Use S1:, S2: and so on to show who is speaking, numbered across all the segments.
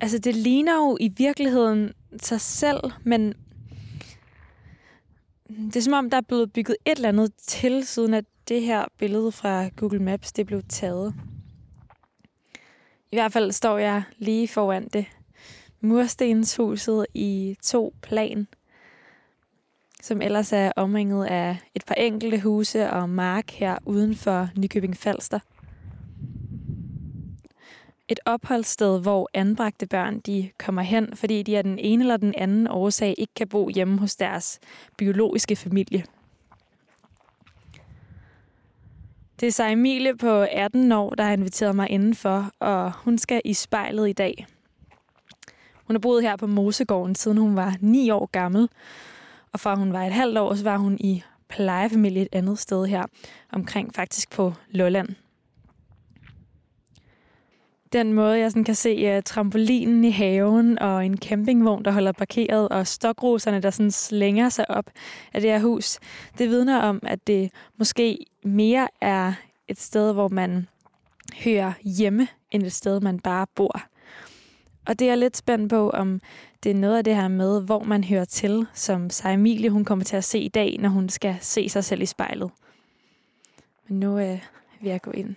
S1: altså det ligner jo i virkeligheden sig selv, men det er som om, der er blevet bygget et eller andet til, siden at det her billede fra Google Maps det blev taget. I hvert fald står jeg lige foran det. Murstenshuset i to plan, som ellers er omringet af et par enkelte huse og mark her uden for Nykøbing Falster. Et opholdssted, hvor anbragte børn de kommer hen, fordi de af den ene eller den anden årsag ikke kan bo hjemme hos deres biologiske familie. Det er så Emilie på 18 år, der har inviteret mig indenfor, og hun skal i spejlet i dag. Hun har boet her på Mosegården, siden hun var 9 år gammel. Og fra hun var et halvt år, så var hun i plejefamilie et andet sted her, omkring faktisk på Lolland. Den måde, jeg sådan kan se uh, trampolinen i haven og en campingvogn, der holder parkeret, og stokroserne, der sådan slænger sig op af det her hus, det vidner om, at det måske mere er et sted, hvor man hører hjemme, end et sted, man bare bor. Og det er jeg lidt spændt på, om det er noget af det her med, hvor man hører til, som sig Emilie hun kommer til at se i dag, når hun skal se sig selv i spejlet. Men nu øh, vil jeg gå ind.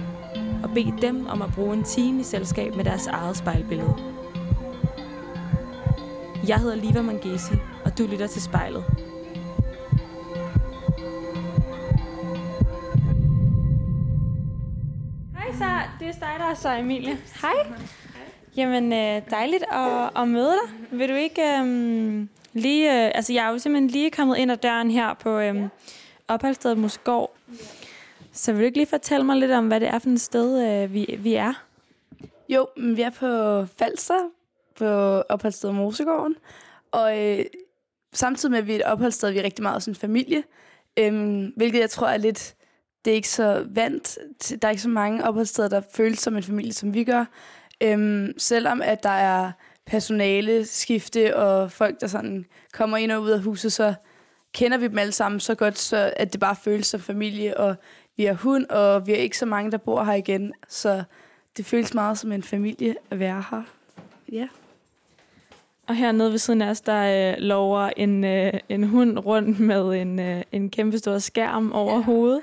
S1: og bede dem om at bruge en time i selskab med deres eget spejlbillede. Jeg hedder Liva Mangesi, og du lytter til spejlet. Hej så, det er dig, der er så Emilie. Hej. Jamen, øh, dejligt at, at møde dig. Vil du ikke øhm, lige... Øh, altså, jeg er jo simpelthen lige kommet ind ad døren her på øhm, opholdsstedet Mosgård. Så vil du ikke lige fortælle mig lidt om, hvad det er for et sted, øh, vi, vi er?
S2: Jo, vi er på Falster, på opholdsstedet Mosegården. Og øh, samtidig med, at vi er et opholdssted, vi er rigtig meget sådan en familie. Øhm, hvilket jeg tror er lidt... Det er ikke så vant. Der er ikke så mange opholdssteder, der føles som en familie, som vi gør. Øhm, selvom at der er personale skifte og folk, der sådan kommer ind og ud af huset, så kender vi dem alle sammen så godt, så at det bare føles som familie. Og vi har hund, og vi er ikke så mange, der bor her igen. Så det føles meget som en familie at være her. Ja.
S1: Og hernede ved siden af os, der øh, lover en, øh, en hund rundt med en, øh, en kæmpe stor skærm over ja. hovedet.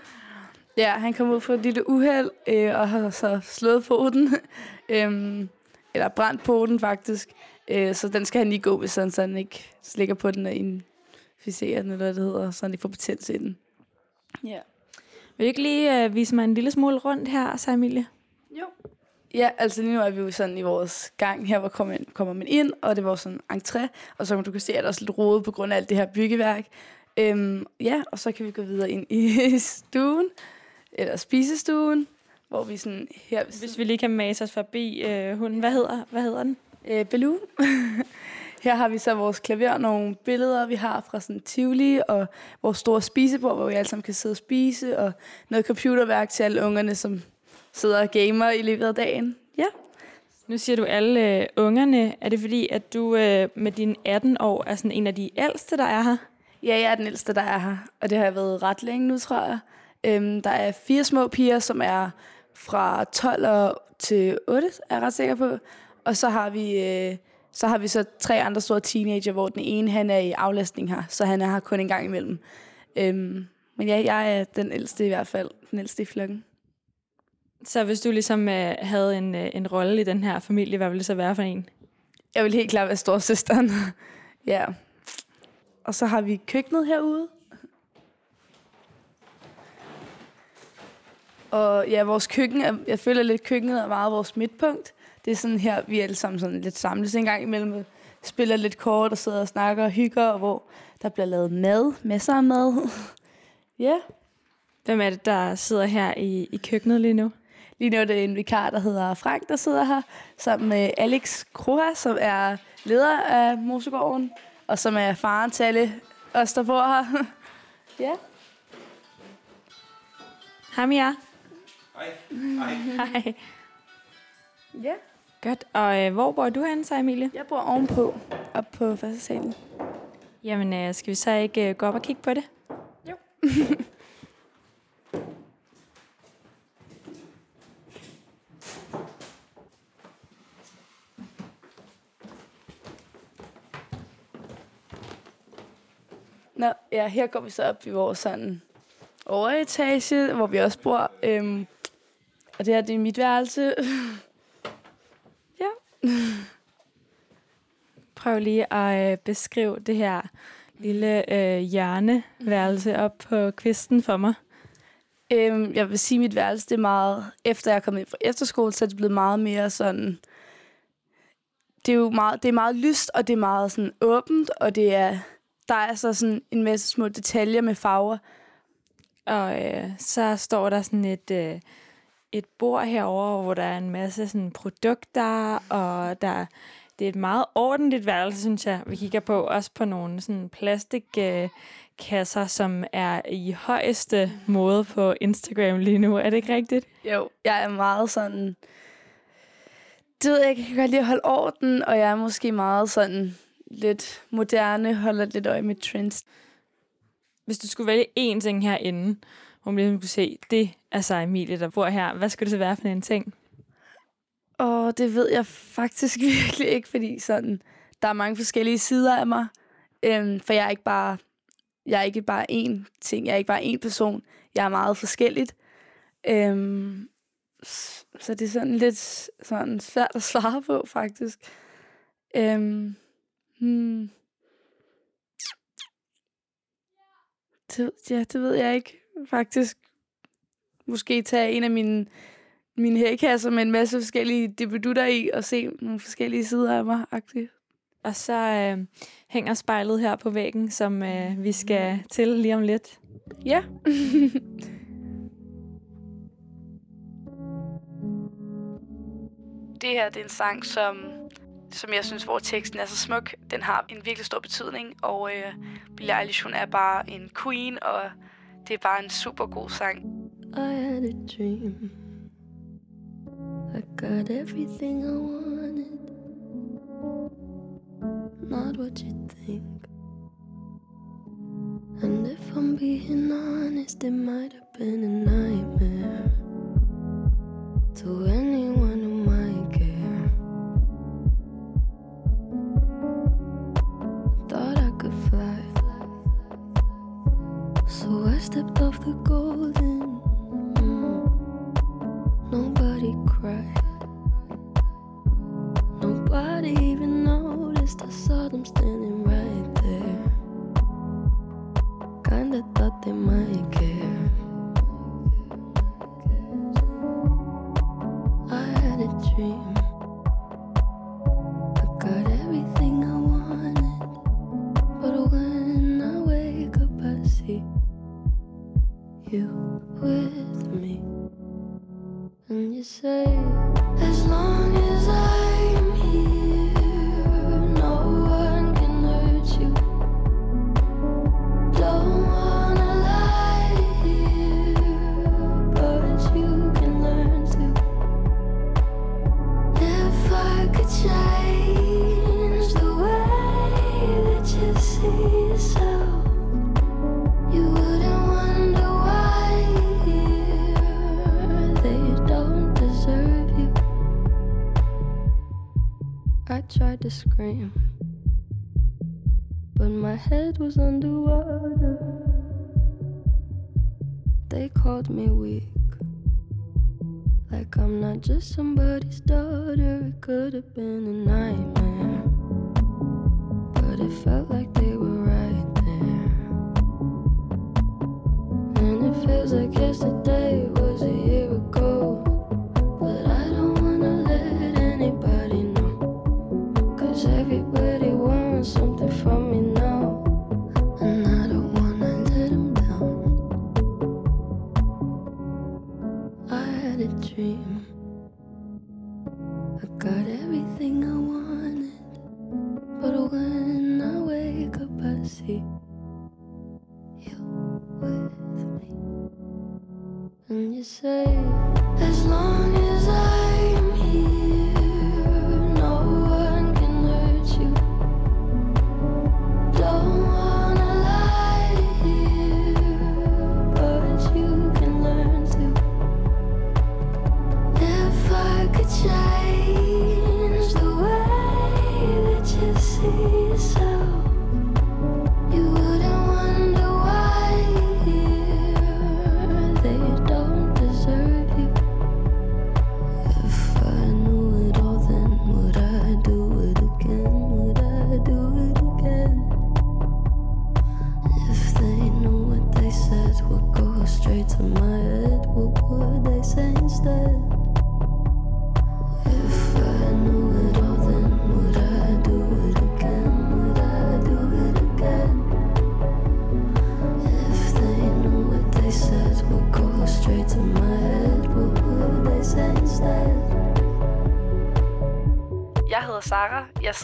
S2: Ja, han kom ud for et lille uheld, øh, og har så slået foden. øhm, eller brændt poten faktisk. Øh, så den skal han lige gå ved, sådan, så han ikke slikker på den og inficerer den, eller hvad det hedder, så han ikke får betændelse i den.
S1: Ja. Vil du ikke lige øh, vise mig en lille smule rundt her, så Emilie?
S2: Jo. Ja, altså lige nu er vi jo sådan i vores gang her, hvor kommer man, kommer man ind, og det var sådan entré, og så du kan se, at der er også lidt rodet på grund af alt det her byggeværk. Øhm, ja, og så kan vi gå videre ind i stuen, eller spisestuen, hvor vi sådan her...
S1: Hvis vi lige kan mase os forbi øh, hunden. Hvad hedder, hvad hedder den?
S2: Øh, Baloo. Her har vi så vores klaver, nogle billeder, vi har fra sådan Tivoli, og vores store spisebord, hvor vi alle sammen kan sidde og spise, og noget computerværk til alle ungerne, som sidder og gamer i løbet af dagen. Ja.
S1: Nu siger du alle øh, ungerne. Er det fordi, at du øh, med dine 18 år er sådan en af de ældste, der er her?
S2: Ja, jeg er den ældste, der er her, og det har jeg været ret længe nu, tror jeg. Øhm, der er fire små piger, som er fra 12 år til 8, er jeg ret sikker på. Og så har vi øh, så har vi så tre andre store teenager, hvor den ene han er i aflastning her, så han er her kun en gang imellem. Øhm, men ja, jeg er den ældste i hvert fald, den ældste i flokken.
S1: Så hvis du ligesom øh, havde en, øh, en rolle i den her familie, hvad ville det så være for en?
S2: Jeg vil helt klart være storsøsteren. ja. Og så har vi køkkenet herude. Og ja, vores køkken, er, jeg føler lidt, køkkenet er meget vores midtpunkt. Det er sådan her, vi alle sammen sådan lidt samles en gang imellem. Spiller lidt kort og sidder og snakker og hygger, og hvor der bliver lavet mad. Masser af mad. ja.
S1: Hvem er det, der sidder her i, i køkkenet lige nu?
S2: Lige nu er det en vikar, der hedder Frank, der sidder her, sammen med Alex Kroha, som er leder af Mosegården, og som er faren til alle os, der bor her. ja.
S1: Hej Mia.
S3: Hej. Hej.
S1: Hej.
S2: Ja.
S1: Godt. Og øh, hvor bor du henne, så Emilie?
S2: Jeg bor ovenpå, op på første salen.
S1: Jamen, øh, skal vi så ikke øh, gå op og kigge på det?
S2: Jo. Nå, ja, her går vi så op i vores sådan overetage, hvor vi også bor. Øhm, og det her, det er mit værelse.
S1: Prøv lige at øh, beskrive det her lille øh, hjørneværelse op på kvisten for mig.
S2: Øhm, jeg vil sige, at mit værelse det er meget... Efter jeg er kommet ind fra efterskole, så er det blevet meget mere sådan... Det er jo meget, det er meget lyst, og det er meget sådan åbent, og det er... Der er så sådan en masse små detaljer med farver.
S1: Og øh, så står der sådan et, øh, et bord herover, hvor der er en masse sådan produkter, og der det er et meget ordentligt værelse, synes jeg, vi kigger på. Også på nogle sådan plastikkasser, øh, som er i højeste måde på Instagram lige nu. Er det ikke rigtigt?
S2: Jo, jeg er meget sådan... Det ved jeg jeg kan godt lide at holde orden, og jeg er måske meget sådan lidt moderne, holder lidt øje med trends.
S1: Hvis du skulle vælge én ting herinde, hvor man ligesom kunne se, det er så Emilie, der bor her. Hvad skulle det så være for en ting?
S2: Og det ved jeg faktisk virkelig ikke, fordi sådan, der er mange forskellige sider af mig. Øhm, for jeg er ikke bare jeg er ikke bare én ting, jeg er ikke bare én person. Jeg er meget forskelligt. Øhm, så det er sådan lidt sådan svært at svare på, faktisk. Øhm, hmm. det, ja, det ved jeg ikke, faktisk. Måske tage en af mine min hækasser med en masse forskellige dippedutter i, og se nogle forskellige sider af mig. Aktivt.
S1: Og så øh, hænger spejlet her på væggen, som øh, vi skal til lige om lidt.
S2: Ja. det her det er en sang, som, som jeg synes, hvor teksten er så smuk. Den har en virkelig stor betydning, og øh, Billie Eilish, hun er bare en queen, og det er bare en super god sang. I had a dream I got everything I wanted. Not what you think. And if I'm being honest, it might have been a nightmare to anyone who so I stepped off the golden. Mm. Nobody cried. Nobody even noticed. I saw them standing right there. Kinda thought they might And you say,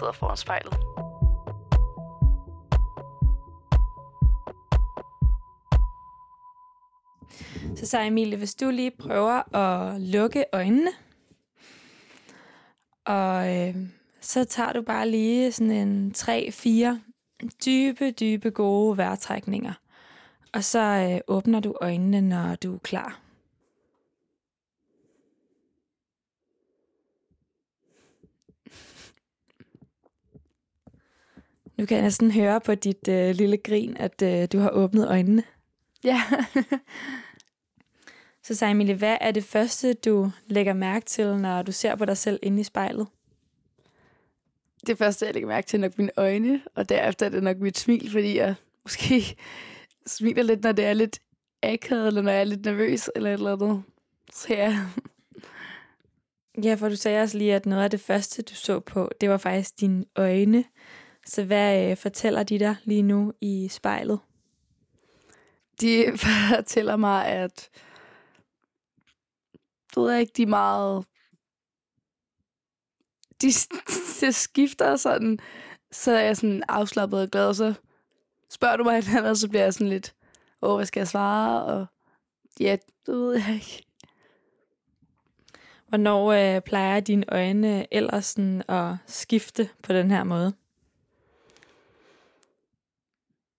S2: sidder foran spejlet.
S1: Så så Emilie, hvis du lige prøver at lukke øjnene, og øh, så tager du bare lige sådan en 3-4 dybe, dybe gode vejrtrækninger. Og så øh, åbner du øjnene, når du er klar. Nu kan jeg næsten høre på dit øh, lille grin, at øh, du har åbnet øjnene.
S2: Ja.
S1: Så så Emilie, hvad er det første, du lægger mærke til, når du ser på dig selv inde i spejlet?
S2: det første, jeg lægger mærke til, er nok mine øjne, og derefter er det nok mit smil, fordi jeg måske smiler lidt, når det er lidt akavet, eller når jeg er lidt nervøs, eller et eller andet. Så ja,
S1: Ja, for du sagde også lige, at noget af det første, du så på, det var faktisk dine øjne. Så hvad øh, fortæller de dig lige nu i spejlet?
S2: de fortæller mig, at du ved ikke, de er meget... De, de skifter sådan, så er jeg sådan afslappet og glad, og så spørger du mig et eller andet, så bliver jeg sådan lidt, åh, hvad skal jeg svare? Og ja, det ved jeg ikke.
S1: Hvornår øh, plejer dine øjne ellers sådan at skifte på den her måde?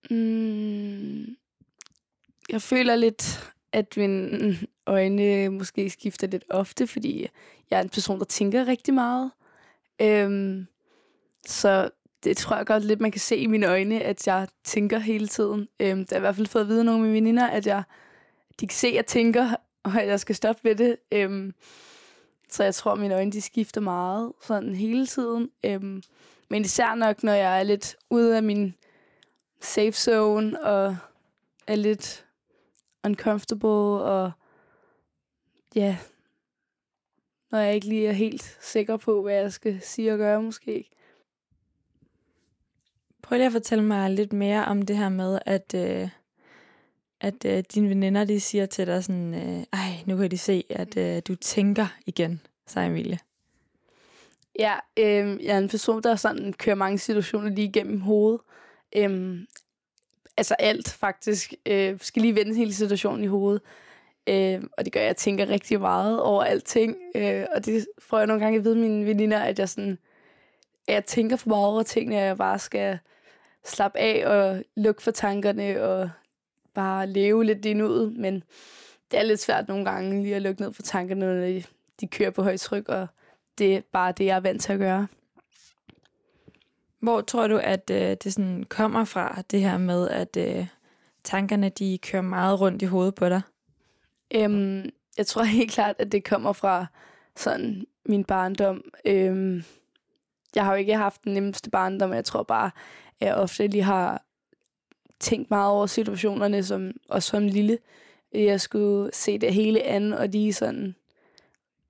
S2: Mm, jeg føler lidt, at mine øjne måske skifter lidt ofte, fordi jeg er en person, der tænker rigtig meget. Øhm, så det tror jeg godt lidt, man kan se i mine øjne, at jeg tænker hele tiden. Øhm, det har i hvert fald fået at vide nogle af mine veninder, at jeg, de kan se, at jeg tænker, og at jeg skal stoppe ved det. Øhm, så jeg tror, at mine øjne de skifter meget sådan hele tiden. Øhm, men især nok, når jeg er lidt ude af min safe zone, og er lidt uncomfortable, og ja, når jeg ikke lige er helt sikker på, hvad jeg skal sige og gøre måske.
S1: Prøv lige at fortælle mig lidt mere om det her med, at, øh, at øh, dine veninder de siger til dig sådan, øh, ej, nu kan de se, at øh, du tænker igen, sagde Emilie.
S2: Ja, øh, jeg er en person, der sådan kører mange situationer lige igennem hovedet. Øh, altså alt faktisk. Øh, skal lige vende hele situationen i hovedet. Øh, og det gør, at jeg tænker rigtig meget over alting. Øh, og det får jeg nogle gange at vide mine veninder, at jeg sådan, at jeg tænker for meget over tingene, at jeg bare skal slappe af og lukke for tankerne og bare leve lidt i nuet. Men det er lidt svært nogle gange lige at lukke ned for tankerne, når de, de kører på højtryk, og det er bare det, jeg er vant til at gøre.
S1: Hvor tror du, at øh, det sådan kommer fra, det her med, at øh, tankerne de kører meget rundt i hovedet på dig?
S2: Øhm, jeg tror helt klart, at det kommer fra sådan min barndom. Øhm, jeg har jo ikke haft den nemmeste barndom, jeg tror bare, at jeg ofte lige har tænkt meget over situationerne, som, og som lille. Jeg skulle se det hele an, og lige sådan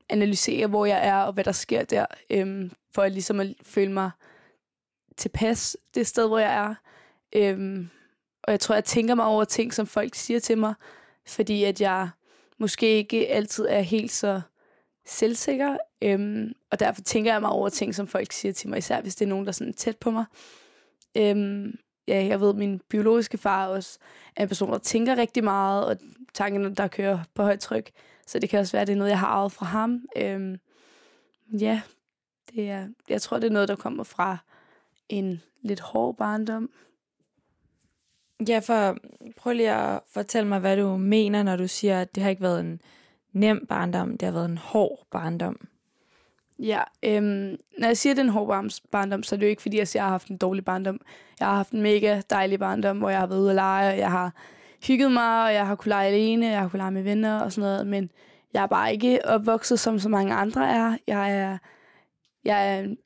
S2: analysere, hvor jeg er, og hvad der sker der, øhm, for at ligesom at føle mig tilpas det sted, hvor jeg er. Øhm, og jeg tror, jeg tænker mig over ting, som folk siger til mig, fordi at jeg måske ikke altid er helt så
S4: selvsikker, øhm, og derfor tænker jeg mig over ting, som folk siger til mig, især hvis det er nogen, der er sådan tæt på mig. Øhm, ja, jeg ved, at min biologiske far også er en person, der tænker rigtig meget, og tankerne, der kører på højt tryk. Så det kan også være, at det er noget, jeg har arvet fra ham. Øhm, ja, det er, jeg tror, det er noget, der kommer fra en lidt hård barndom.
S1: Ja, for prøv lige at fortælle mig, hvad du mener, når du siger, at det har ikke været en nem barndom, det har været en hård barndom.
S4: Ja, øhm, når jeg siger, at det er en hård barndom, så er det jo ikke, fordi jeg siger, at jeg har haft en dårlig barndom. Jeg har haft en mega dejlig barndom, hvor jeg har været ude at lege, og jeg har hygget mig, og jeg har kunnet lege alene, jeg har kunnet lege med venner og sådan noget, men jeg er bare ikke opvokset, som så mange andre er. Jeg er, jeg er en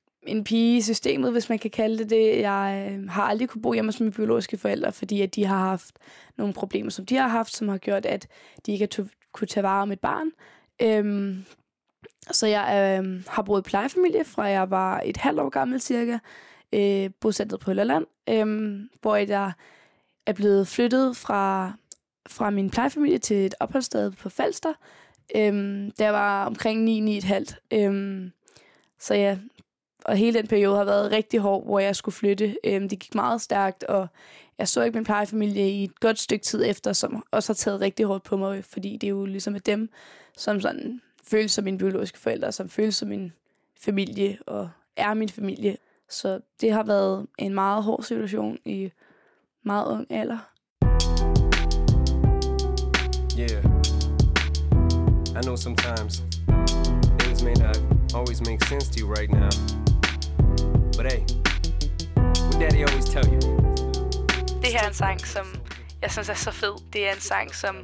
S4: pige i systemet, hvis man kan kalde det det. Jeg øh, har aldrig kunne bo hjemme hos mine biologiske forældre, fordi at de har haft nogle problemer, som de har haft, som har gjort, at de ikke har kunne tage vare om et barn. Øhm, så jeg øh, har boet i plejefamilie, fra jeg var et halvt år gammel cirka, øh, bosat på Lolland, øh, hvor jeg er blevet flyttet fra, fra min plejefamilie til et opholdssted på Falster, øh, der var omkring 9-9,5. Øh, så ja, og hele den periode har været rigtig hård, hvor jeg skulle flytte. Øhm, det gik meget stærkt, og jeg så ikke min plejefamilie i et godt stykke tid efter, som også har taget rigtig hårdt på mig, fordi det er jo ligesom med dem, som sådan føles som mine biologiske forældre, som føles som min familie og er min familie. Så det har været en meget hård situation i meget ung alder. Yeah. I know sometimes things may not always make sense to you right now. But hey, what daddy always tell you? Det her er en sang, som jeg synes er så fed. Det er en sang, som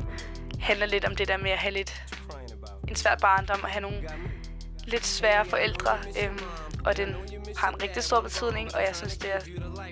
S4: handler lidt om det der med at have lidt en svær barndom og have nogle lidt svære forældre. Øhm, og den har en rigtig stor betydning, og jeg synes, det er,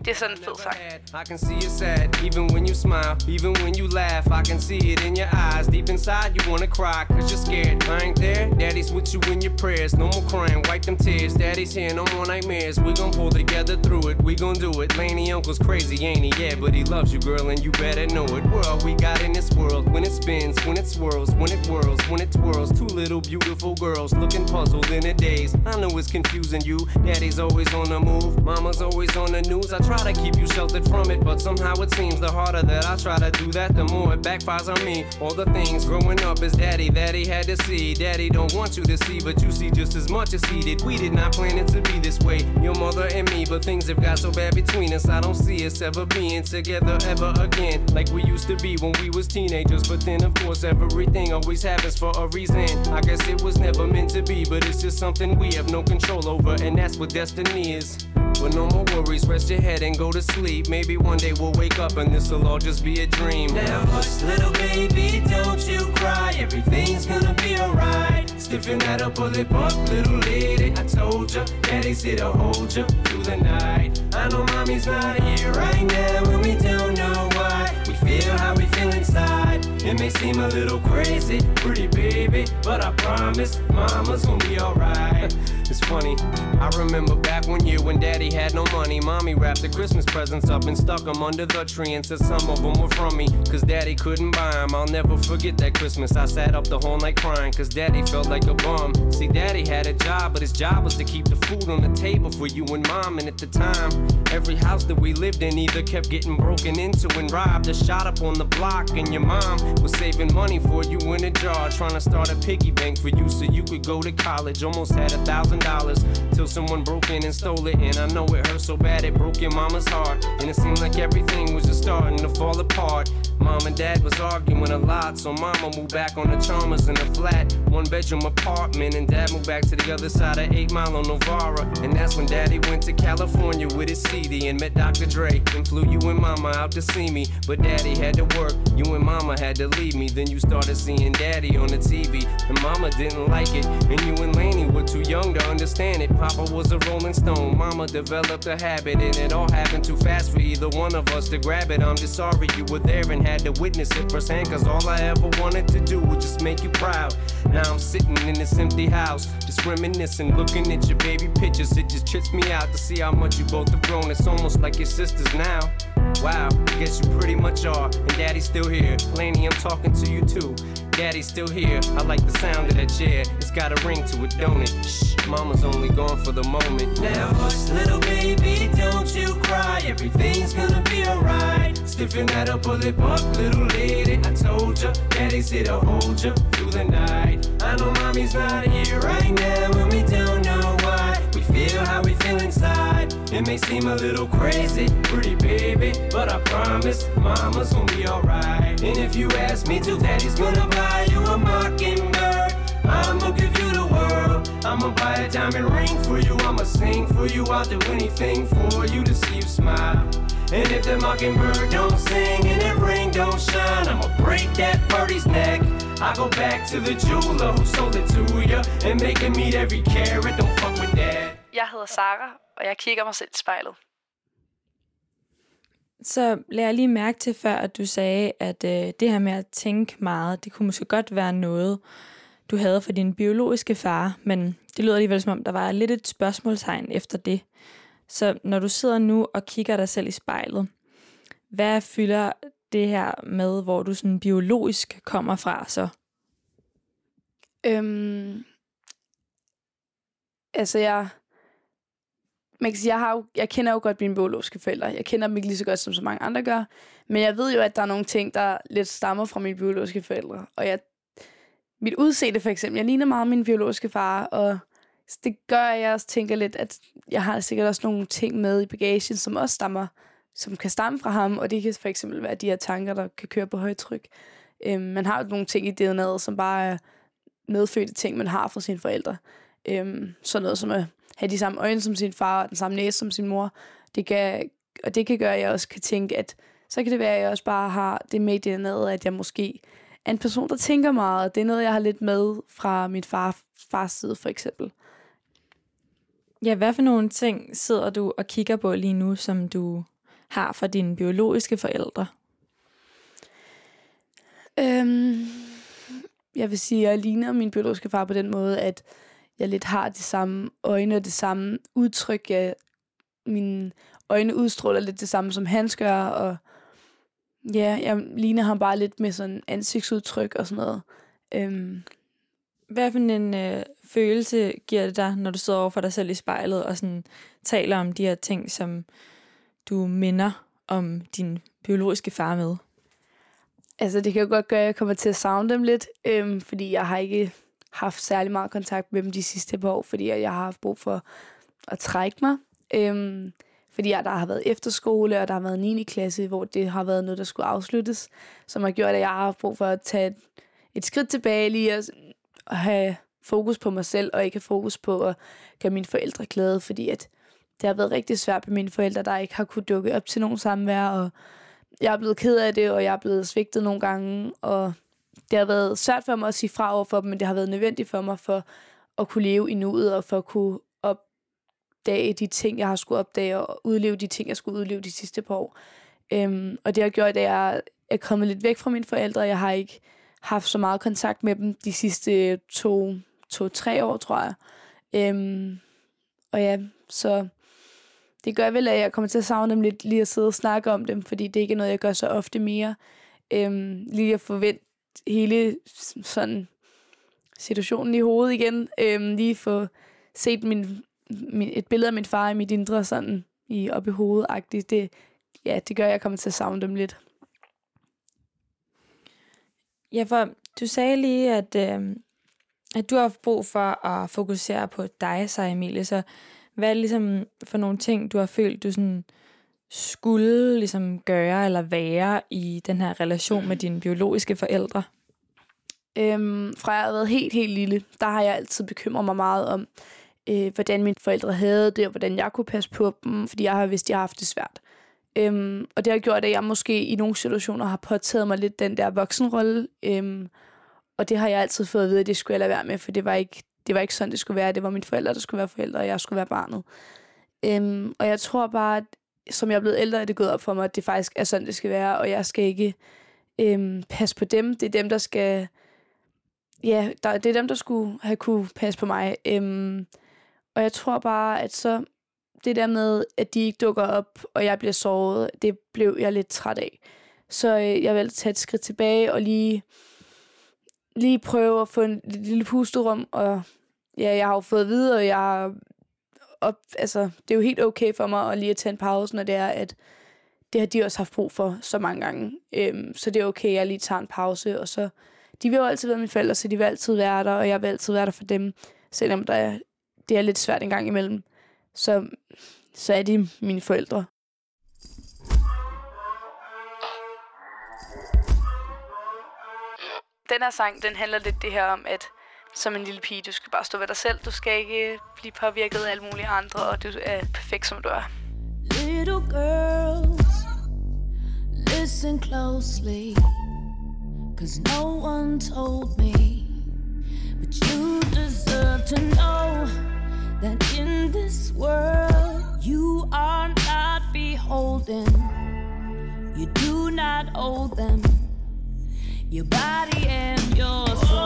S4: det er sådan en fed sang. I can see you sad, even when you smile, even when you laugh. I can see it in your eyes. Deep inside, you wanna cry, cause you're scared. I ain't there, daddy's with you in your prayers. No more crying, wipe them tears. Daddy's here, no more nightmares. We gon' pull together through it, we gon' do it. Laney uncle's crazy, ain't he? Yeah, but he loves you, girl, and you better know it. We're all we got in this world. When it spins, when it swirls, when it whirls, when it twirls. Two little beautiful girls looking puzzled in a daze. I know it's confusing you. Daddy's always on the move, mama's always on the news. I try to keep you sheltered from it, but somehow it seems the harder that I try to do that, the more it backfires on me. All the things growing up is daddy that he had to see. Daddy don't want you to see, but you see just as much as he did. We did not plan it to be this way, your mother and me, but things have got so bad between us. I don't see us ever being together ever again, like we used to be when we was teenagers. But then, of course, everything always happens for a reason. I guess it was never meant to be, but it's just something we have no control over, and that's what destiny is. But no more worries, rest your head and go to sleep. Maybe one day we'll wake up and this'll all just be a dream. Now, hush, little baby, don't you cry. Everything's gonna be alright. Stiffen that up, pull it up, little lady. I told ya, daddy's here to hold ya through the night. I know mommy's not here right now, and we don't know why. We feel how we feel inside. It may seem a little crazy, pretty baby, but I promise mama's gonna be alright. It's funny, I remember back one year when daddy had no money. Mommy wrapped the Christmas presents up and stuck them under the tree and said some of them were from me. Cause daddy couldn't buy them. I'll never forget that Christmas. I sat up the whole night crying cause daddy felt like a bum. See, daddy had a job, but his job was to keep the food on the table for you and mom. And at the time, every house that we lived in either kept getting broken into and robbed or shot up on the block. And your mom was saving money for you in a jar, trying to start a piggy bank for you so you could go to college. Almost had a thousand dollars till someone broke in and stole it. And I know it hurt so bad it broke your mama's heart. And it seemed like everything was just starting to fall apart. Mom and dad was arguing a lot, so mama moved back on the Chalmers in a flat, one bedroom apartment. And dad moved back to the other side of 8 Mile on Novara. And that's when daddy went to California with his CD and met Dr. Dre. And flew you and mama out to see me. But daddy had to work, you and mama had to leave me. Then you started seeing daddy on the TV, and mama didn't like it. And you and Laney were too young to understand it. Papa was a rolling stone, mama developed a habit, and it all happened too fast for either one of us to grab it. I'm just sorry you were there and had to witness it firsthand, cause all I ever wanted to do was just make you proud. Now I'm sitting in this empty house, just reminiscing, looking at your baby pictures. It just trips me out to see how much you both have grown. It's almost like your sisters now. Wow, guess you pretty much are. And daddy's still here. Laney, I'm talking to you too. Daddy's still here. I like the sound of that chair. It's got a ring to it, don't it? Shh, mama's only gone for the moment. Now hush, little baby, don't you cry. Everything's gonna be alright. Stiffen that up, pull it up, little lady. I told ya, daddy's here to hold ya through the night. I know mommy's not here right now, and we don't feel how we feel inside. It may seem a little crazy, pretty baby, but I promise mama's gonna be alright. And if you ask me to, daddy's gonna buy you a mockingbird. I'ma give you the world. I'ma buy a diamond ring for you. I'ma sing for you. I'll do anything for you to see you smile. And if the mockingbird don't sing and that ring don't shine, I'ma break that birdie's neck. I go back to the jeweler who sold it to you and make him meet every carat. Don't that.
S2: Jeg hedder Sara, og jeg kigger mig selv i spejlet.
S1: Så lad jeg lige mærke til før, at du sagde, at øh, det her med at tænke meget, det kunne måske godt være noget, du havde for din biologiske far, men det lyder alligevel som om, der var lidt et spørgsmålstegn efter det. Så når du sidder nu og kigger dig selv i spejlet, hvad fylder det her med, hvor du sådan biologisk kommer fra så?
S2: Øhm, altså, jeg... Man kan sige, jeg, har jo, jeg kender jo godt mine biologiske forældre. Jeg kender dem ikke lige så godt, som så mange andre gør. Men jeg ved jo, at der er nogle ting, der lidt stammer fra mine biologiske forældre. Og jeg, mit udseende for eksempel, jeg ligner meget min biologiske far, og det gør, at jeg også tænker lidt, at jeg har sikkert også nogle ting med i bagagen, som også stammer, som kan stamme fra ham, og det kan for eksempel være de her tanker, der kan køre på højtryk. Øhm, man har jo nogle ting i DNA'et, som bare er medfødte ting, man har fra sine forældre. Øhm, sådan noget som at have de samme øjne som sin far, og den samme næse som sin mor. Det kan, og det kan gøre, at jeg også kan tænke, at så kan det være, at jeg også bare har det med i DNA'et, at jeg måske er en person, der tænker meget. Det er noget, jeg har lidt med fra min far, fars side, for eksempel.
S1: Ja, hvad for nogle ting sidder du og kigger på lige nu, som du har fra dine biologiske forældre?
S2: Øhm, jeg vil sige, at jeg ligner min biologiske far på den måde, at jeg lidt har de samme øjne og det samme udtryk. Jeg, mine øjne udstråler lidt det samme, som hans gør, og ja, jeg ligner ham bare lidt med sådan ansigtsudtryk og sådan noget. Øhm,
S1: Hvad for en øh, følelse giver det dig, når du sidder over for dig selv i spejlet og sådan taler om de her ting, som du minder om din biologiske far med?
S2: Altså, det kan jo godt gøre, at jeg kommer til at savne dem lidt, øhm, fordi jeg har ikke haft særlig meget kontakt med dem de sidste par år, fordi jeg har haft brug for at trække mig. Øhm, fordi jeg, der har været efterskole, og der har været 9. klasse, hvor det har været noget, der skulle afsluttes, som har gjort, at jeg har haft brug for at tage et, et skridt tilbage lige og, og have fokus på mig selv, og ikke have fokus på at gøre mine forældre glade, fordi at det har været rigtig svært med mine forældre, der ikke har kunne dukke op til nogen samvær, og jeg er blevet ked af det, og jeg er blevet svigtet nogle gange, og det har været svært for mig at sige fra over for dem, men det har været nødvendigt for mig for at kunne leve i nuet, og for at kunne opdage de ting, jeg har skulle opdage, og udleve de ting, jeg skulle udleve de sidste par år. Øhm, og det har gjort, at jeg er kommet lidt væk fra mine forældre. Jeg har ikke haft så meget kontakt med dem de sidste to, to-tre år, tror jeg. Øhm, og ja, så det gør vel, at jeg kommer til at savne dem lidt, lige at sidde og snakke om dem, fordi det ikke er noget, jeg gør så ofte mere. Øhm, lige at forvente hele sådan situationen i hovedet igen. Øhm, lige få set min, min, et billede af min far i mit indre sådan i, op i hovedet -agtigt. Det, ja, det gør, at jeg kommer til at savne dem lidt.
S1: Ja, for du sagde lige, at, øh, at du har haft brug for at fokusere på dig, så Emilie. Så hvad er det ligesom for nogle ting, du har følt, du sådan skulle ligesom gøre eller være i den her relation med dine biologiske forældre?
S2: Øhm, fra jeg har været helt, helt lille, der har jeg altid bekymret mig meget om, øh, hvordan mine forældre havde det, og hvordan jeg kunne passe på dem, fordi jeg har vidst, at jeg har haft det svært. Øhm, og det har gjort, at jeg måske i nogle situationer har påtaget mig lidt den der voksenrolle, øhm, og det har jeg altid fået at vide, at det skulle jeg lade være med, for det var ikke, det var ikke sådan, det skulle være. Det var mine forældre, der skulle være forældre, og jeg skulle være barnet. Øhm, og jeg tror bare, at som jeg er blevet ældre, er det gået op for mig, at det faktisk er sådan, det skal være, og jeg skal ikke øhm, passe på dem. Det er dem, der skal... Ja, der, det er dem, der skulle have kunne passe på mig. Øhm, og jeg tror bare, at så det der med, at de ikke dukker op, og jeg bliver såret, det blev jeg lidt træt af. Så øh, jeg valgte at tage et skridt tilbage og lige, lige prøve at få en lille pusterum. Og ja, jeg har jo fået videre, og jeg har op, altså, det er jo helt okay for mig at lige at tage en pause, når det er, at det har de også haft brug for så mange gange. Øhm, så det er okay, at jeg lige tager en pause, og så... De vil jo altid være mine forældre, så de vil altid være der, og jeg vil altid være der for dem, selvom der er, det er lidt svært en gang imellem. Så, så er de mine forældre. Den her sang, den handler lidt det her om, at som en lille pige, du skal bare stå ved dig selv. Du skal ikke blive påvirket af alle mulige andre, og du er perfekt, som du er.
S5: Little girls, listen closely. Cause no one told me. But you deserve to know that in this world you are not beholden. You do not owe them your body and your soul.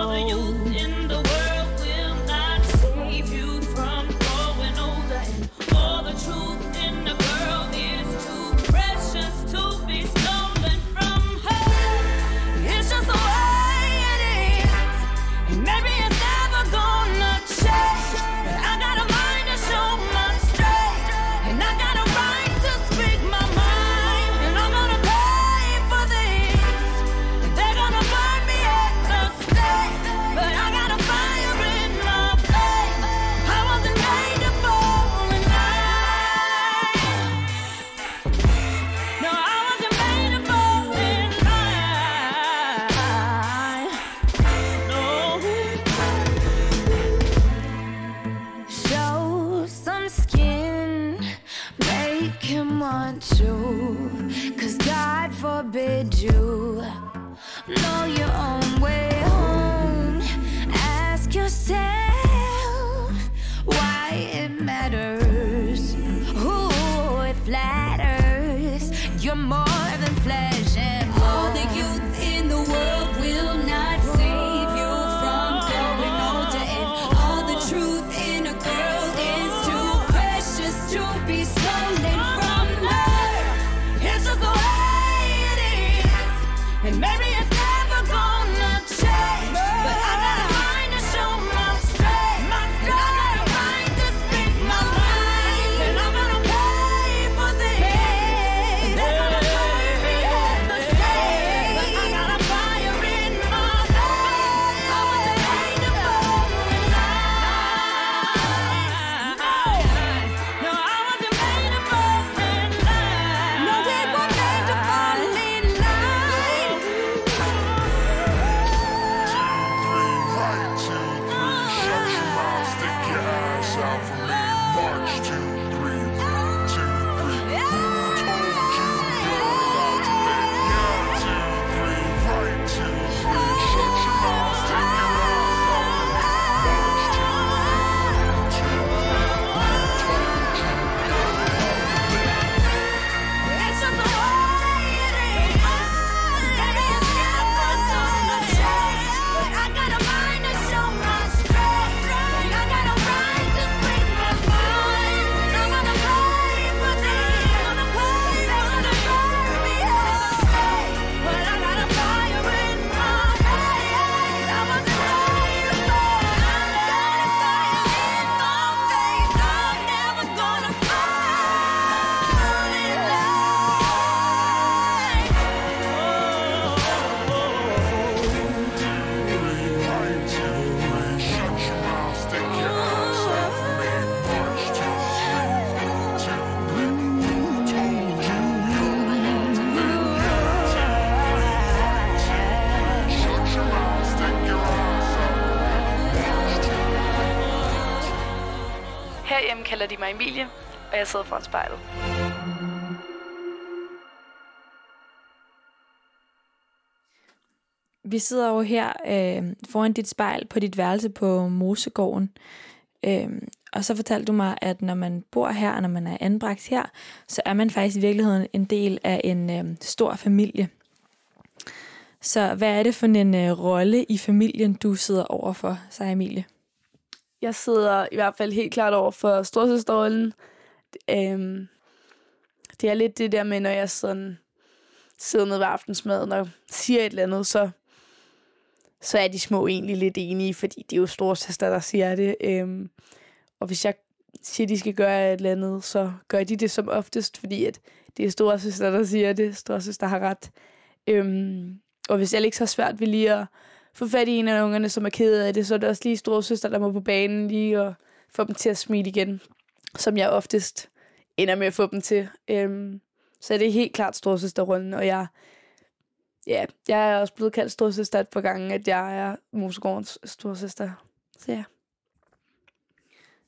S2: Herhjemme kalder de mig Emilie, og jeg sidder foran spejlet.
S1: Vi sidder jo her øh, foran dit spejl på dit værelse på Mosegården. Øh, og så fortalte du mig, at når man bor her, og når man er anbragt her, så er man faktisk i virkeligheden en del af en øh, stor familie. Så hvad er det for en øh, rolle i familien, du sidder overfor, sig Emilie?
S2: Jeg sidder i hvert fald helt klart over for storsøsterrollen. Øhm, det er lidt det der med, når jeg sådan sidder nede ved aftensmaden og siger et eller andet, så, så er de små egentlig lidt enige, fordi det er jo storsøster, der siger det. Øhm, og hvis jeg siger, at de skal gøre et eller andet, så gør de det som oftest, fordi at det er storsøster, der siger det. Storsøster har ret. Øhm, og hvis Alex har svært ved lige at få fat i en af ungerne, som er ked af det, så er det også lige storsøster, der må på banen lige og få dem til at smile igen, som jeg oftest ender med at få dem til. Øhm, så det er helt klart storsøsterrollen, og jeg, ja, jeg er også blevet kaldt storsøster et par gange, at jeg er Mosegårdens storsøster. Så ja.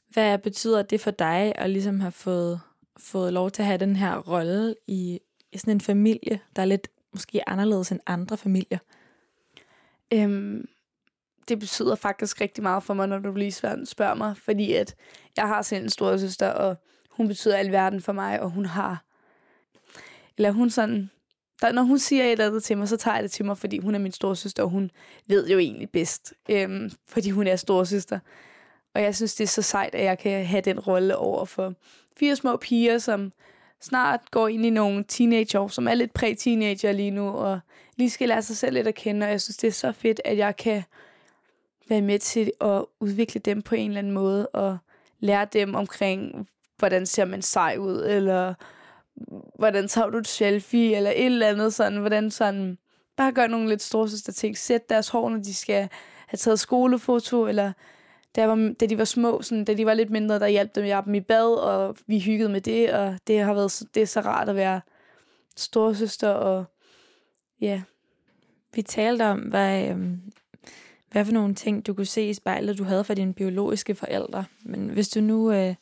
S1: Hvad betyder det for dig at ligesom have fået, fået lov til at have den her rolle i, i sådan en familie, der er lidt måske anderledes end andre familier?
S2: Øhm, det betyder faktisk rigtig meget for mig, når du lige spørger mig, fordi at jeg har selv en storesøster, og hun betyder alverden for mig, og hun har... Eller hun sådan... Der, når hun siger et eller andet til mig, så tager jeg det til mig, fordi hun er min storesøster, og hun ved jo egentlig bedst, øhm, fordi hun er storesøster. Og jeg synes, det er så sejt, at jeg kan have den rolle over for fire små piger, som snart går ind i nogle teenageår, som er lidt præ-teenager lige nu, og lige skal lære sig selv lidt at kende, og jeg synes, det er så fedt, at jeg kan være med til at udvikle dem på en eller anden måde, og lære dem omkring, hvordan ser man sej ud, eller hvordan tager du et selfie, eller et eller andet sådan, hvordan sådan, bare gør nogle lidt storsøster ting, sæt deres hår, når de skal have taget skolefoto, eller da, jeg var, da de var små, sådan, da de var lidt mindre, der hjalp dem, jeg dem i bad, og vi hyggede med det, og det har været det er så rart at være storsøster, og ja.
S1: Vi talte om, hvad, øhm, hvad for nogle ting, du kunne se i spejlet, du havde fra dine biologiske forældre. Men hvis du nu øh,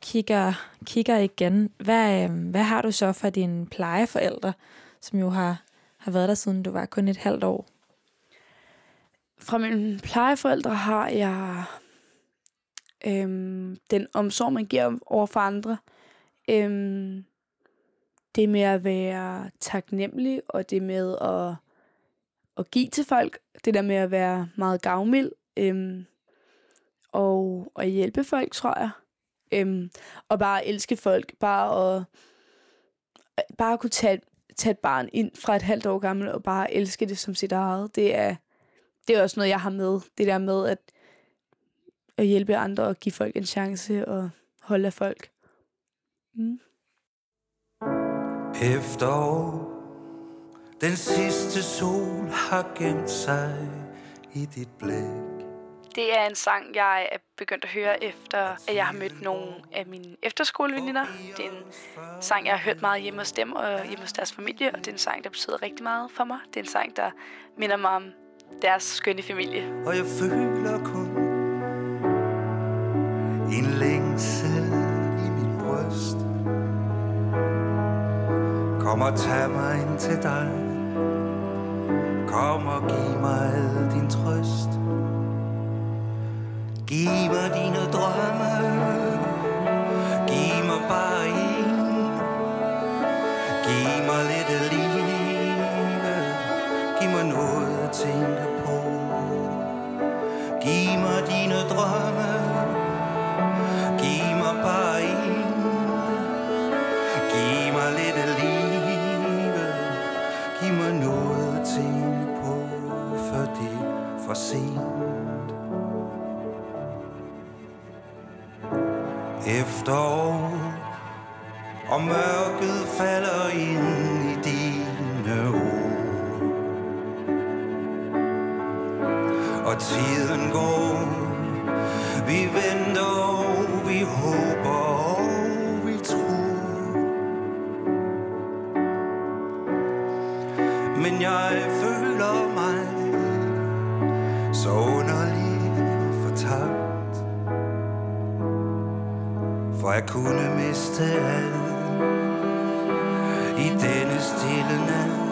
S1: kigger, kigger igen, hvad, øh, hvad har du så fra dine plejeforældre, som jo har, har været der siden du var kun et halvt år?
S2: Fra mine plejeforældre har jeg øhm, den omsorg, man giver over for andre. Øhm, det med at være taknemmelig, og det med at, at give til folk. Det der med at være meget gavmild. Øhm, og at hjælpe folk, tror jeg. Øhm, og bare elske folk. Bare at, bare at kunne tage, tage et barn ind fra et halvt år gammel, og bare elske det som sit eget. Det er, det er også noget, jeg har med. Det der med at, at hjælpe andre og give folk en chance og holde af folk. Mm.
S6: Efterår Den sidste sol har gemt sig i dit blik
S2: Det er en sang, jeg er begyndt at høre efter, at jeg har mødt nogle af mine efterskoleveninder. Det er en sang, jeg har hørt meget hjemme hos dem og hjemme hos deres familie, og det er en sang, der betyder rigtig meget for mig. Det er en sang, der minder mig om deres skønne familie.
S6: Og jeg føler kun En længsel i min bryst. Kom og tag mig ind til dig. Kom og giv mig al din trøst. Giv mig dine drømme. Giv mig bare en. Giv mig lidt af livet. Giv mig noget tænker på. Giv mig dine drømme. Giv mig bare en. Giv mig lidt af livet. Giv mig noget at tænke på Før det er for sent. Efterår Og mørket falder ind. Og tiden går. Vi venter og vi håber og vi tror. Men jeg føler mig Så underligt fortabt. For jeg kunne miste alt I denne stille nat.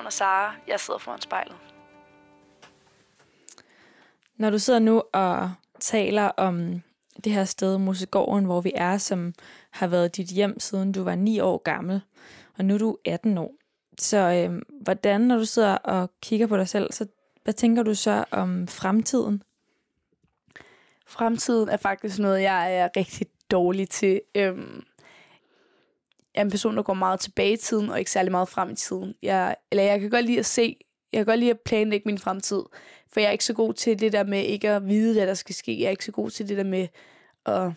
S2: Navn er Sara. Jeg sidder foran spejlet.
S1: Når du sidder nu og taler om det her sted, Musikgården, hvor vi er, som har været dit hjem siden du var 9 år gammel, og nu er du 18 år. Så øh, hvordan, når du sidder og kigger på dig selv, så hvad tænker du så om fremtiden?
S2: Fremtiden er faktisk noget, jeg er rigtig dårlig til. Øhm, er en person, der går meget tilbage i tiden, og ikke særlig meget frem i tiden. Jeg, eller jeg kan godt lide at se, jeg kan godt lide at planlægge min fremtid, for jeg er ikke så god til det der med ikke at vide, hvad der skal ske. Jeg er ikke så god til det der med, at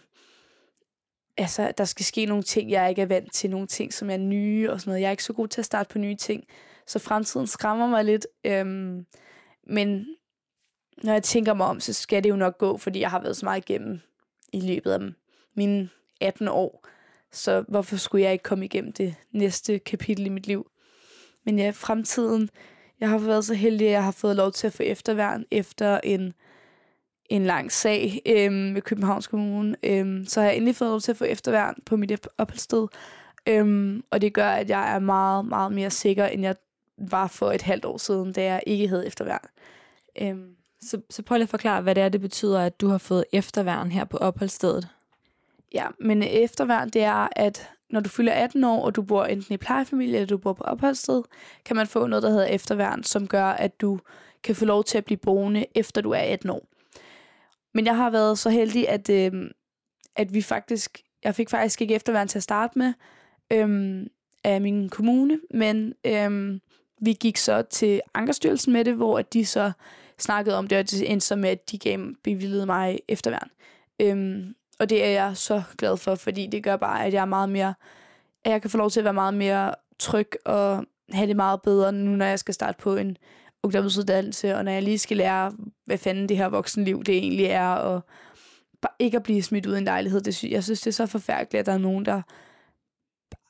S2: altså, der skal ske nogle ting, jeg ikke er vant til, nogle ting, som er nye og sådan noget. Jeg er ikke så god til at starte på nye ting, så fremtiden skræmmer mig lidt. Øhm, men når jeg tænker mig om, så skal det jo nok gå, fordi jeg har været så meget igennem i løbet af mine 18 år. Så hvorfor skulle jeg ikke komme igennem det næste kapitel i mit liv? Men ja, fremtiden. Jeg har været så heldig, at jeg har fået lov til at få efterværn efter en, en lang sag øhm, med Københavns Kommune. Øhm, så har jeg endelig fået lov til at få efterværn på mit opholdssted. Øhm, og det gør, at jeg er meget, meget mere sikker, end jeg var for et halvt år siden, da jeg ikke havde efterværn. Øhm,
S1: Så, så prøv lige at forklare, hvad det er, det betyder, at du har fået efterværn her på opholdsstedet.
S2: Ja, men efterværn, det er, at når du fylder 18 år, og du bor enten i plejefamilie, eller du bor på opholdssted, kan man få noget, der hedder efterværn, som gør, at du kan få lov til at blive boende, efter du er 18 år. Men jeg har været så heldig, at, øh, at vi faktisk, jeg fik faktisk ikke efterværn til at starte med øh, af min kommune, men øh, vi gik så til Ankerstyrelsen med det, hvor at de så snakkede om det, og det endte så med, at de gav bevilget mig efterværn. Øh, og det er jeg så glad for, fordi det gør bare, at jeg er meget mere, at jeg kan få lov til at være meget mere tryg og have det meget bedre, nu når jeg skal starte på en ungdomsuddannelse, og når jeg lige skal lære, hvad fanden det her voksenliv det egentlig er, og bare ikke at blive smidt ud i en lejlighed. Det, sy- jeg synes, det er så forfærdeligt, at der er nogen, der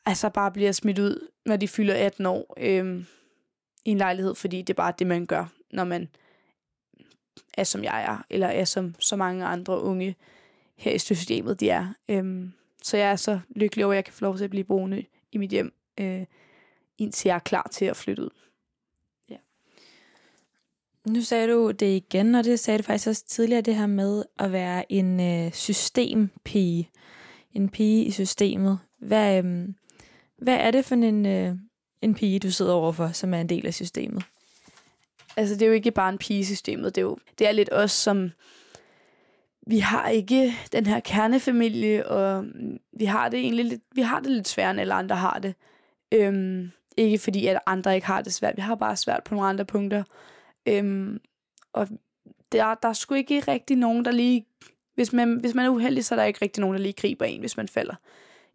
S2: altså bare bliver smidt ud, når de fylder 18 år øhm, i en lejlighed, fordi det er bare det, man gør, når man er som jeg er, eller er som så mange andre unge her i systemet, de er. Øhm, så jeg er så lykkelig over, at jeg kan få lov til at blive boende i mit hjem, øh, indtil jeg er klar til at flytte ud.
S1: Nu sagde du det igen, og det sagde du faktisk også tidligere, det her med at være en øh, systempige. En pige i systemet. Hvad, øh, hvad er det for en, øh, en pige, du sidder overfor, som er en del af systemet?
S2: Altså, det er jo ikke bare en pige i systemet. Det er, jo, det er lidt os, som... Vi har ikke den her kernefamilie, og vi har det egentlig lidt, vi har det lidt sværere, end alle andre har det. Øhm, ikke fordi, at andre ikke har det svært. Vi har bare svært på nogle andre punkter. Øhm, og der, der er sgu ikke rigtig nogen, der lige... Hvis man, hvis man er uheldig, så er der ikke rigtig nogen, der lige griber en, hvis man falder.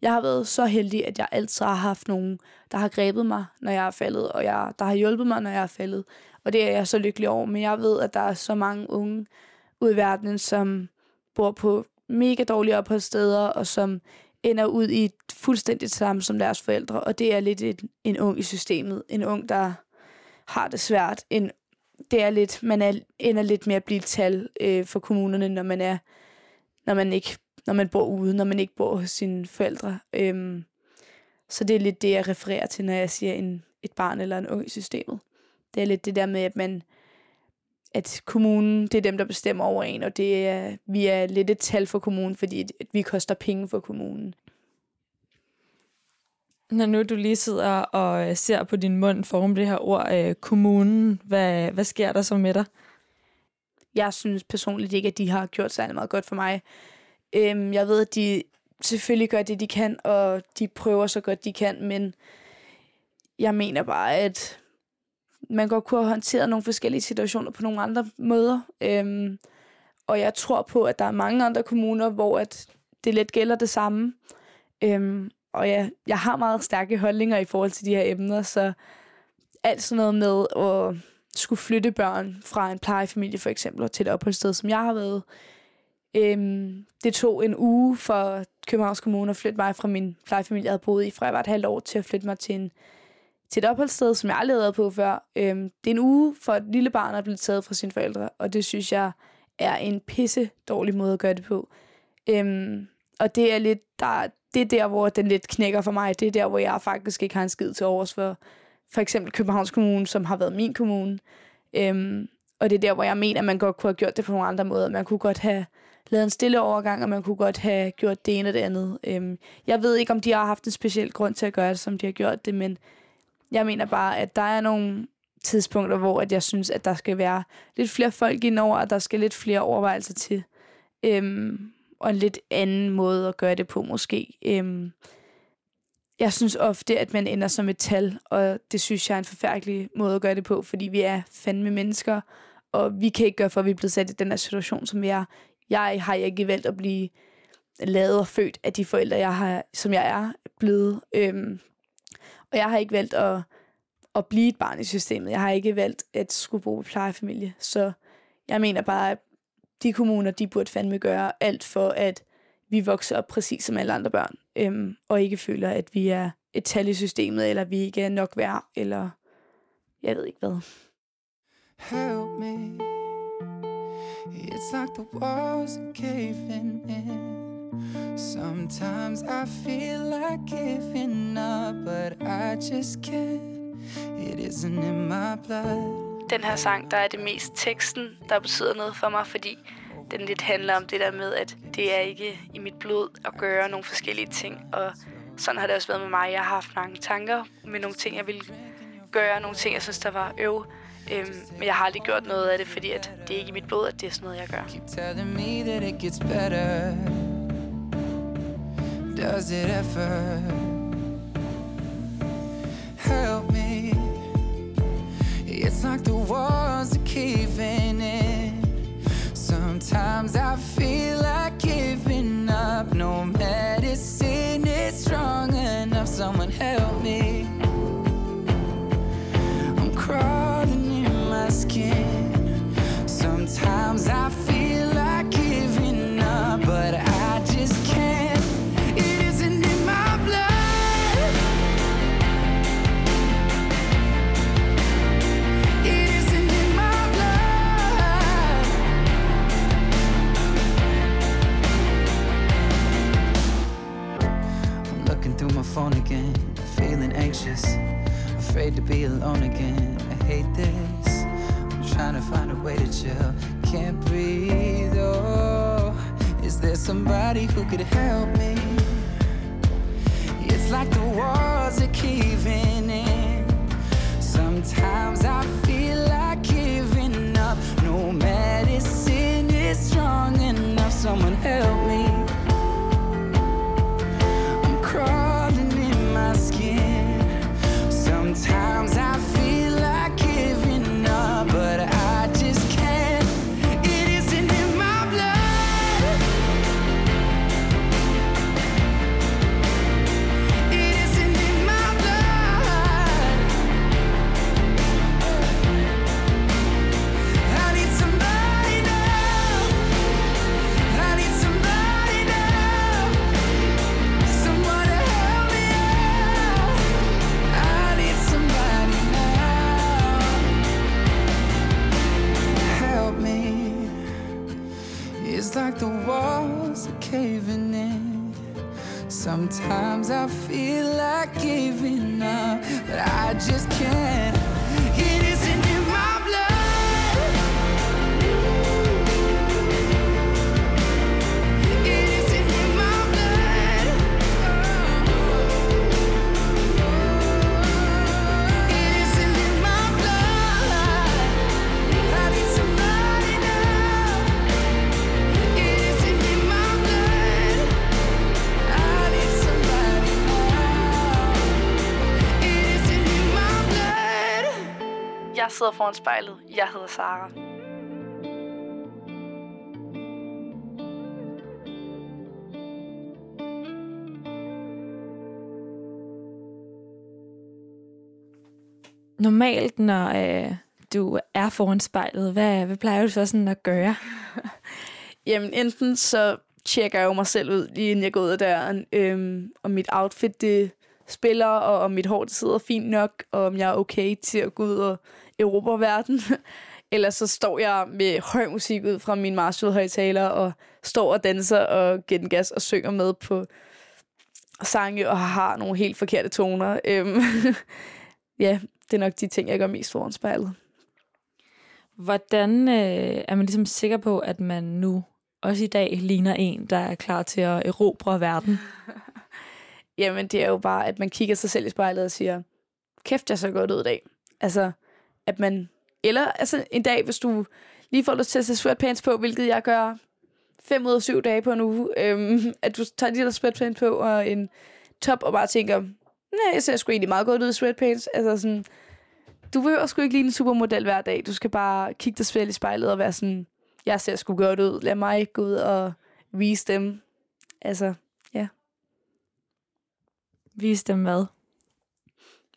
S2: Jeg har været så heldig, at jeg altid har haft nogen, der har grebet mig, når jeg er faldet, og jeg, der har hjulpet mig, når jeg er faldet. Og det er jeg så lykkelig over. Men jeg ved, at der er så mange unge ude i verden, som bor på mega dårlige opholdssteder, og som ender ud i fuldstændig samme som deres forældre. Og det er lidt en, en ung i systemet. En ung, der har det svært. En, det er lidt, man er, ender lidt med at blive et tal øh, for kommunerne, når man er, når man ikke, når man bor ude, når man ikke bor hos sine forældre. Øhm, så det er lidt det, jeg refererer til, når jeg siger en, et barn eller en ung i systemet. Det er lidt det der med, at man at kommunen, det er dem, der bestemmer over en, og det er, vi er lidt et tal for kommunen, fordi at vi koster penge for kommunen.
S1: Når nu du lige sidder og øh, ser på din mund form det her ord, øh, kommunen, hvad, hvad sker der så med dig?
S2: Jeg synes personligt ikke, at de har gjort særlig meget godt for mig. Øhm, jeg ved, at de selvfølgelig gør det, de kan, og de prøver så godt, de kan, men jeg mener bare, at man godt kunne have håndteret nogle forskellige situationer på nogle andre måder. Øhm, og jeg tror på, at der er mange andre kommuner, hvor at det lidt gælder det samme. Øhm, og jeg, jeg har meget stærke holdninger i forhold til de her emner, så alt sådan noget med at skulle flytte børn fra en plejefamilie for eksempel til et opholdssted, som jeg har været. Øhm, det tog en uge for Københavns Kommune at flytte mig fra min plejefamilie, jeg havde boet i, fra jeg var et halvt år, til at flytte mig til, en, til et opholdssted, som jeg aldrig havde været på før. Øhm, det er en uge for et lille barn at blive taget fra sine forældre, og det synes jeg er en pisse dårlig måde at gøre det på. Øhm, og det er lidt, der, det er der, hvor den lidt knækker for mig. Det er der, hvor jeg faktisk ikke har en skid til overs for, for eksempel Københavns Kommune, som har været min kommune. Øhm, og det er der, hvor jeg mener, at man godt kunne have gjort det på nogle andre måder. Man kunne godt have lavet en stille overgang, og man kunne godt have gjort det ene og det andet. Øhm, jeg ved ikke, om de har haft en speciel grund til at gøre det, som de har gjort det, men jeg mener bare, at der er nogle tidspunkter, hvor at jeg synes, at der skal være lidt flere folk indover, og der skal lidt flere overvejelser til. Øhm, og en lidt anden måde at gøre det på, måske. Øhm, jeg synes ofte, at man ender som et tal, og det synes jeg er en forfærdelig måde at gøre det på, fordi vi er fandme mennesker, og vi kan ikke gøre for, at vi er blevet sat i den her situation, som vi er. Jeg har ikke valgt at blive lavet og født af de forældre, jeg har, som jeg er blevet. Øhm, og jeg har ikke valgt at, at blive et barn i systemet. Jeg har ikke valgt at skulle bo i plejefamilie. Så jeg mener bare, at de kommuner, de burde fandme gøre alt for, at vi vokser op præcis som alle andre børn, øhm, og ikke føler, at vi er et tal i systemet, eller vi ikke er nok værd, eller jeg ved ikke hvad.
S6: Help me. It's like the walls are caving in. Sometimes I feel like giving up, but I just can't. It isn't in my blood.
S2: Den her sang, der er det mest teksten, der betyder noget for mig, fordi den lidt handler om det der med, at det er ikke i mit blod at gøre nogle forskellige ting. Og sådan har det også været med mig. Jeg har haft mange tanker med nogle ting, jeg ville gøre, nogle ting, jeg synes, der var øv. Øhm, men jeg har aldrig gjort noget af det, fordi at det er ikke i mit blod, at det er sådan noget, jeg gør.
S6: Keep telling me that it gets better. Does it ever? Help me. It's like the walls are caving in. Sometimes I feel like giving up. No medicine is strong enough. Someone help me. I'm crawling in my skin. Sometimes I sidder foran spejlet. Jeg hedder Sara.
S1: Normalt, når øh, du er foran spejlet, hvad, hvad plejer du så sådan at gøre?
S2: Jamen, enten så tjekker jeg jo mig selv ud, lige inden jeg går ud af døren, øhm, om mit outfit det spiller, og om mit hår det sidder fint nok, og om jeg er okay til at gå ud og erobre verden. Eller så står jeg med høj musik ud fra min Marshall-højtaler, og står og danser og giver den gas og synger med på sange, og har nogle helt forkerte toner. Øhm, ja, det er nok de ting, jeg gør mest foran spejlet.
S1: Hvordan øh, er man ligesom sikker på, at man nu også i dag ligner en, der er klar til at erobre verden?
S2: Jamen, det er jo bare, at man kigger sig selv i spejlet og siger, kæft, jeg så godt ud i dag. Altså, at man... Eller altså, en dag, hvis du lige får lyst til at sætte sweatpants på, hvilket jeg gør fem ud af syv dage på en uge, øhm, at du tager de der sweatpants på og en top og bare tænker, nej, jeg ser sgu egentlig meget godt ud i sweatpants. Altså sådan, du behøver sgu ikke lige en supermodel hver dag. Du skal bare kigge dig selv i spejlet og være sådan, jeg ser sgu godt ud. Lad mig gå ud og vise dem. Altså, ja.
S1: Vis dem hvad?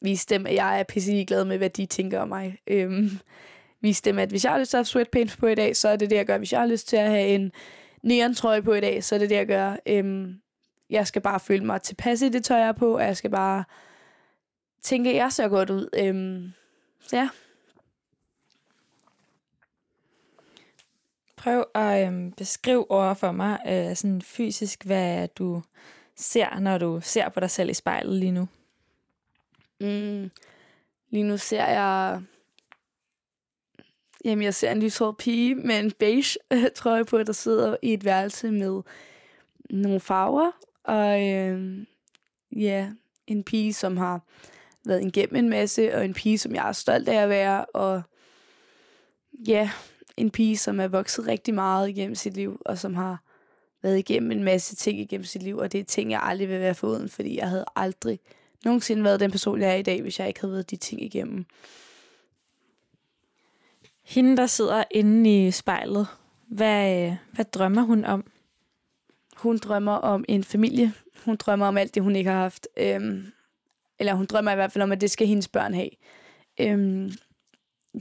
S2: Vise dem, at jeg er pisse glad med, hvad de tænker om mig. Øhm, vise dem, at hvis jeg har lyst til at have sweatpants på i dag, så er det det, jeg gør. Hvis jeg har lyst til at have en neon-trøje på i dag, så er det det, jeg gør. Øhm, jeg skal bare føle mig tilpas i det tøj, jeg er på, og jeg skal bare tænke, at jeg ser godt ud. Øhm, så ja.
S1: Prøv at øhm, beskrive over for mig øh, sådan fysisk, hvad du ser, når du ser på dig selv i spejlet lige nu.
S2: Mm. Lige nu ser jeg... Jamen, jeg ser en lyshåret pige med en beige øh, trøje på, der sidder i et værelse med nogle farver. Og øh, ja, en pige, som har været igennem en masse, og en pige, som jeg er stolt af at være. Og ja, en pige, som er vokset rigtig meget igennem sit liv, og som har været igennem en masse ting igennem sit liv, og det er ting, jeg aldrig vil være foruden, fordi jeg havde aldrig nogensinde været den person, jeg er i dag, hvis jeg ikke havde været de ting igennem.
S1: Hende, der sidder inde i spejlet, hvad, hvad drømmer hun om?
S2: Hun drømmer om en familie. Hun drømmer om alt det, hun ikke har haft. Øhm, eller hun drømmer i hvert fald om, at det skal hendes børn have. Øhm,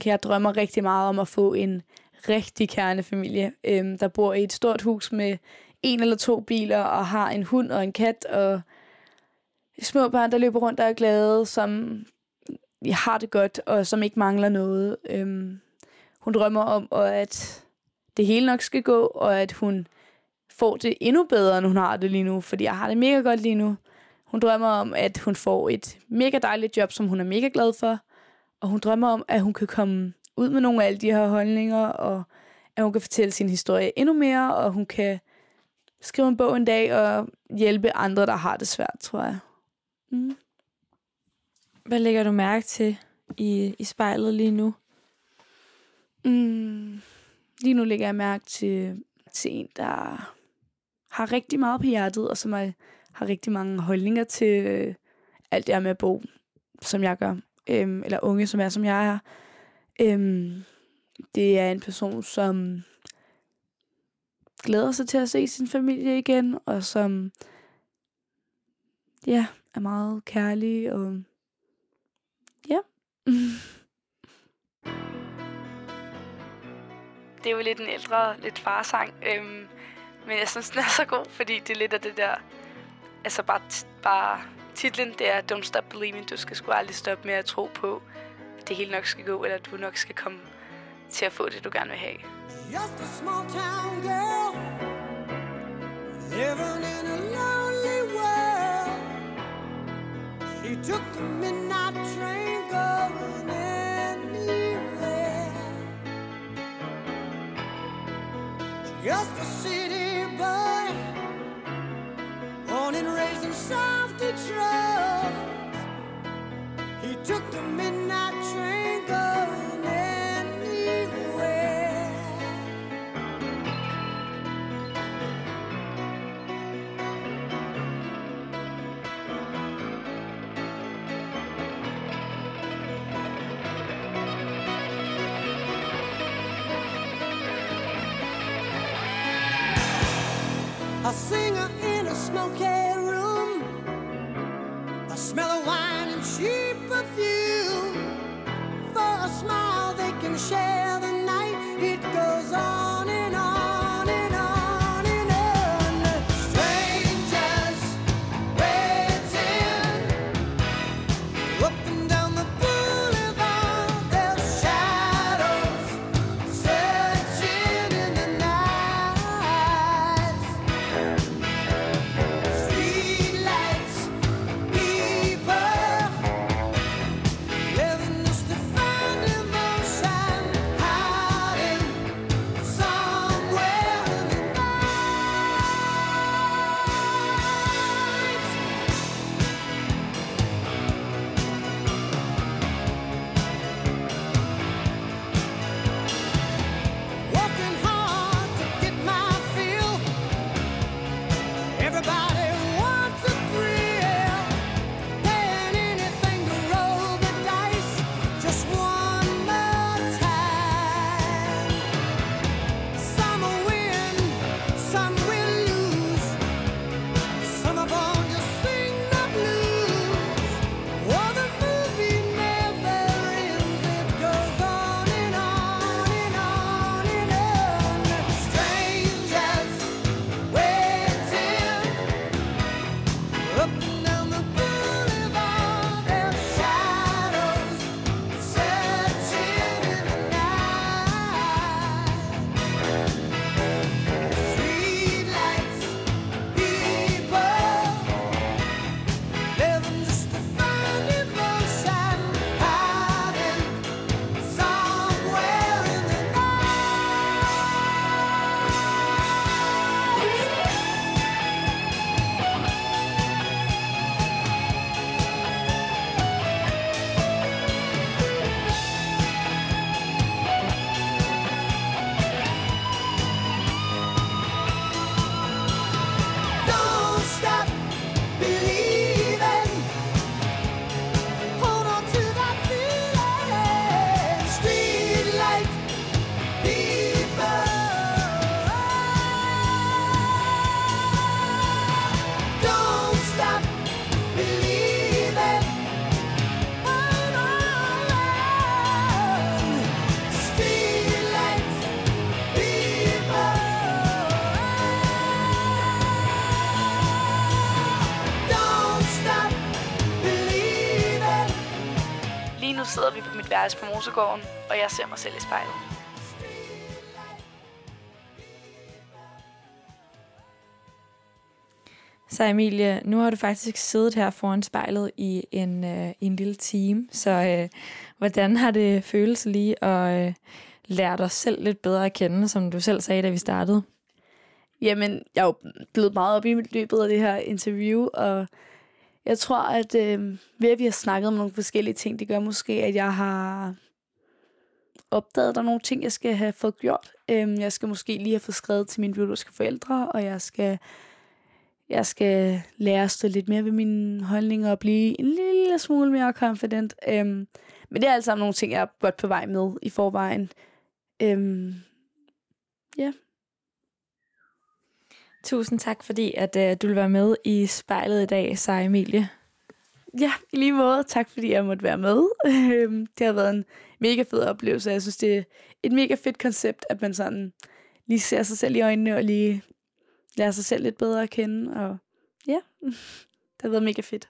S2: jeg drømmer rigtig meget om at få en rigtig kernefamilie, øhm, der bor i et stort hus med en eller to biler, og har en hund og en kat, og små børn, der løber rundt og er glade, som har det godt, og som ikke mangler noget. Øhm, hun drømmer om, og at det hele nok skal gå, og at hun får det endnu bedre, end hun har det lige nu, fordi jeg har det mega godt lige nu. Hun drømmer om, at hun får et mega dejligt job, som hun er mega glad for, og hun drømmer om, at hun kan komme ud med nogle af alle de her holdninger, og at hun kan fortælle sin historie endnu mere, og hun kan skrive en bog en dag og hjælpe andre, der har det svært, tror jeg. Mm.
S1: Hvad lægger du mærke til i, i spejlet lige nu?
S2: Mm. Lige nu lægger jeg mærke til, til en, der har rigtig meget på hjertet, og som er, har rigtig mange holdninger til øh, alt det her med at bo, som jeg gør. Øhm, eller unge, som er, som jeg er. Øhm, det er en person, som glæder sig til at se sin familie igen, og som ja, er meget kærlig, og ja. det er jo lidt en ældre, lidt farsang, øhm, men jeg synes, den er så god, fordi det er lidt af det der, altså bare, t- bare titlen, det er Don't Stop Believing, du skal sgu aldrig stoppe med at tro på, at det hele nok skal gå, eller at du nok skal komme til at få det, du gerne vil have.
S5: Just a small town girl living in a lonely She took the midnight train going anywhere. Just a city boy, born and raised in South Detroit. He took the midnight smoky room. The smell of wine and cheap
S2: værelse på Mosegården, og jeg ser mig selv i spejlet.
S1: Så Emilie, nu har du faktisk siddet her foran spejlet i en, øh, i en lille time, så øh, hvordan har det føles lige at øh, lære dig selv lidt bedre at kende, som du selv sagde, da vi startede?
S2: Jamen, jeg er jo blevet meget op i løbet af det her interview, og jeg tror, at øh, ved at vi har snakket om nogle forskellige ting, det gør måske, at jeg har opdaget, at der er nogle ting, jeg skal have fået gjort. Øhm, jeg skal måske lige have fået skrevet til mine biologiske forældre, og jeg skal, jeg skal lære at stå lidt mere ved mine holdninger og blive en lille smule mere confident. Øhm, men det er alt sammen nogle ting, jeg er godt på vej med i forvejen. Øhm, ja.
S1: Tusind tak, fordi at øh, du vil være med i spejlet i dag, Sara Emilie.
S2: Ja, i lige måde. Tak fordi jeg måtte være med. Øhm, det har været en mega fed oplevelse. Jeg synes, det er et mega fedt koncept, at man sådan lige ser sig selv i øjnene og lige lærer sig selv lidt bedre at kende. Og ja, det har været mega fedt.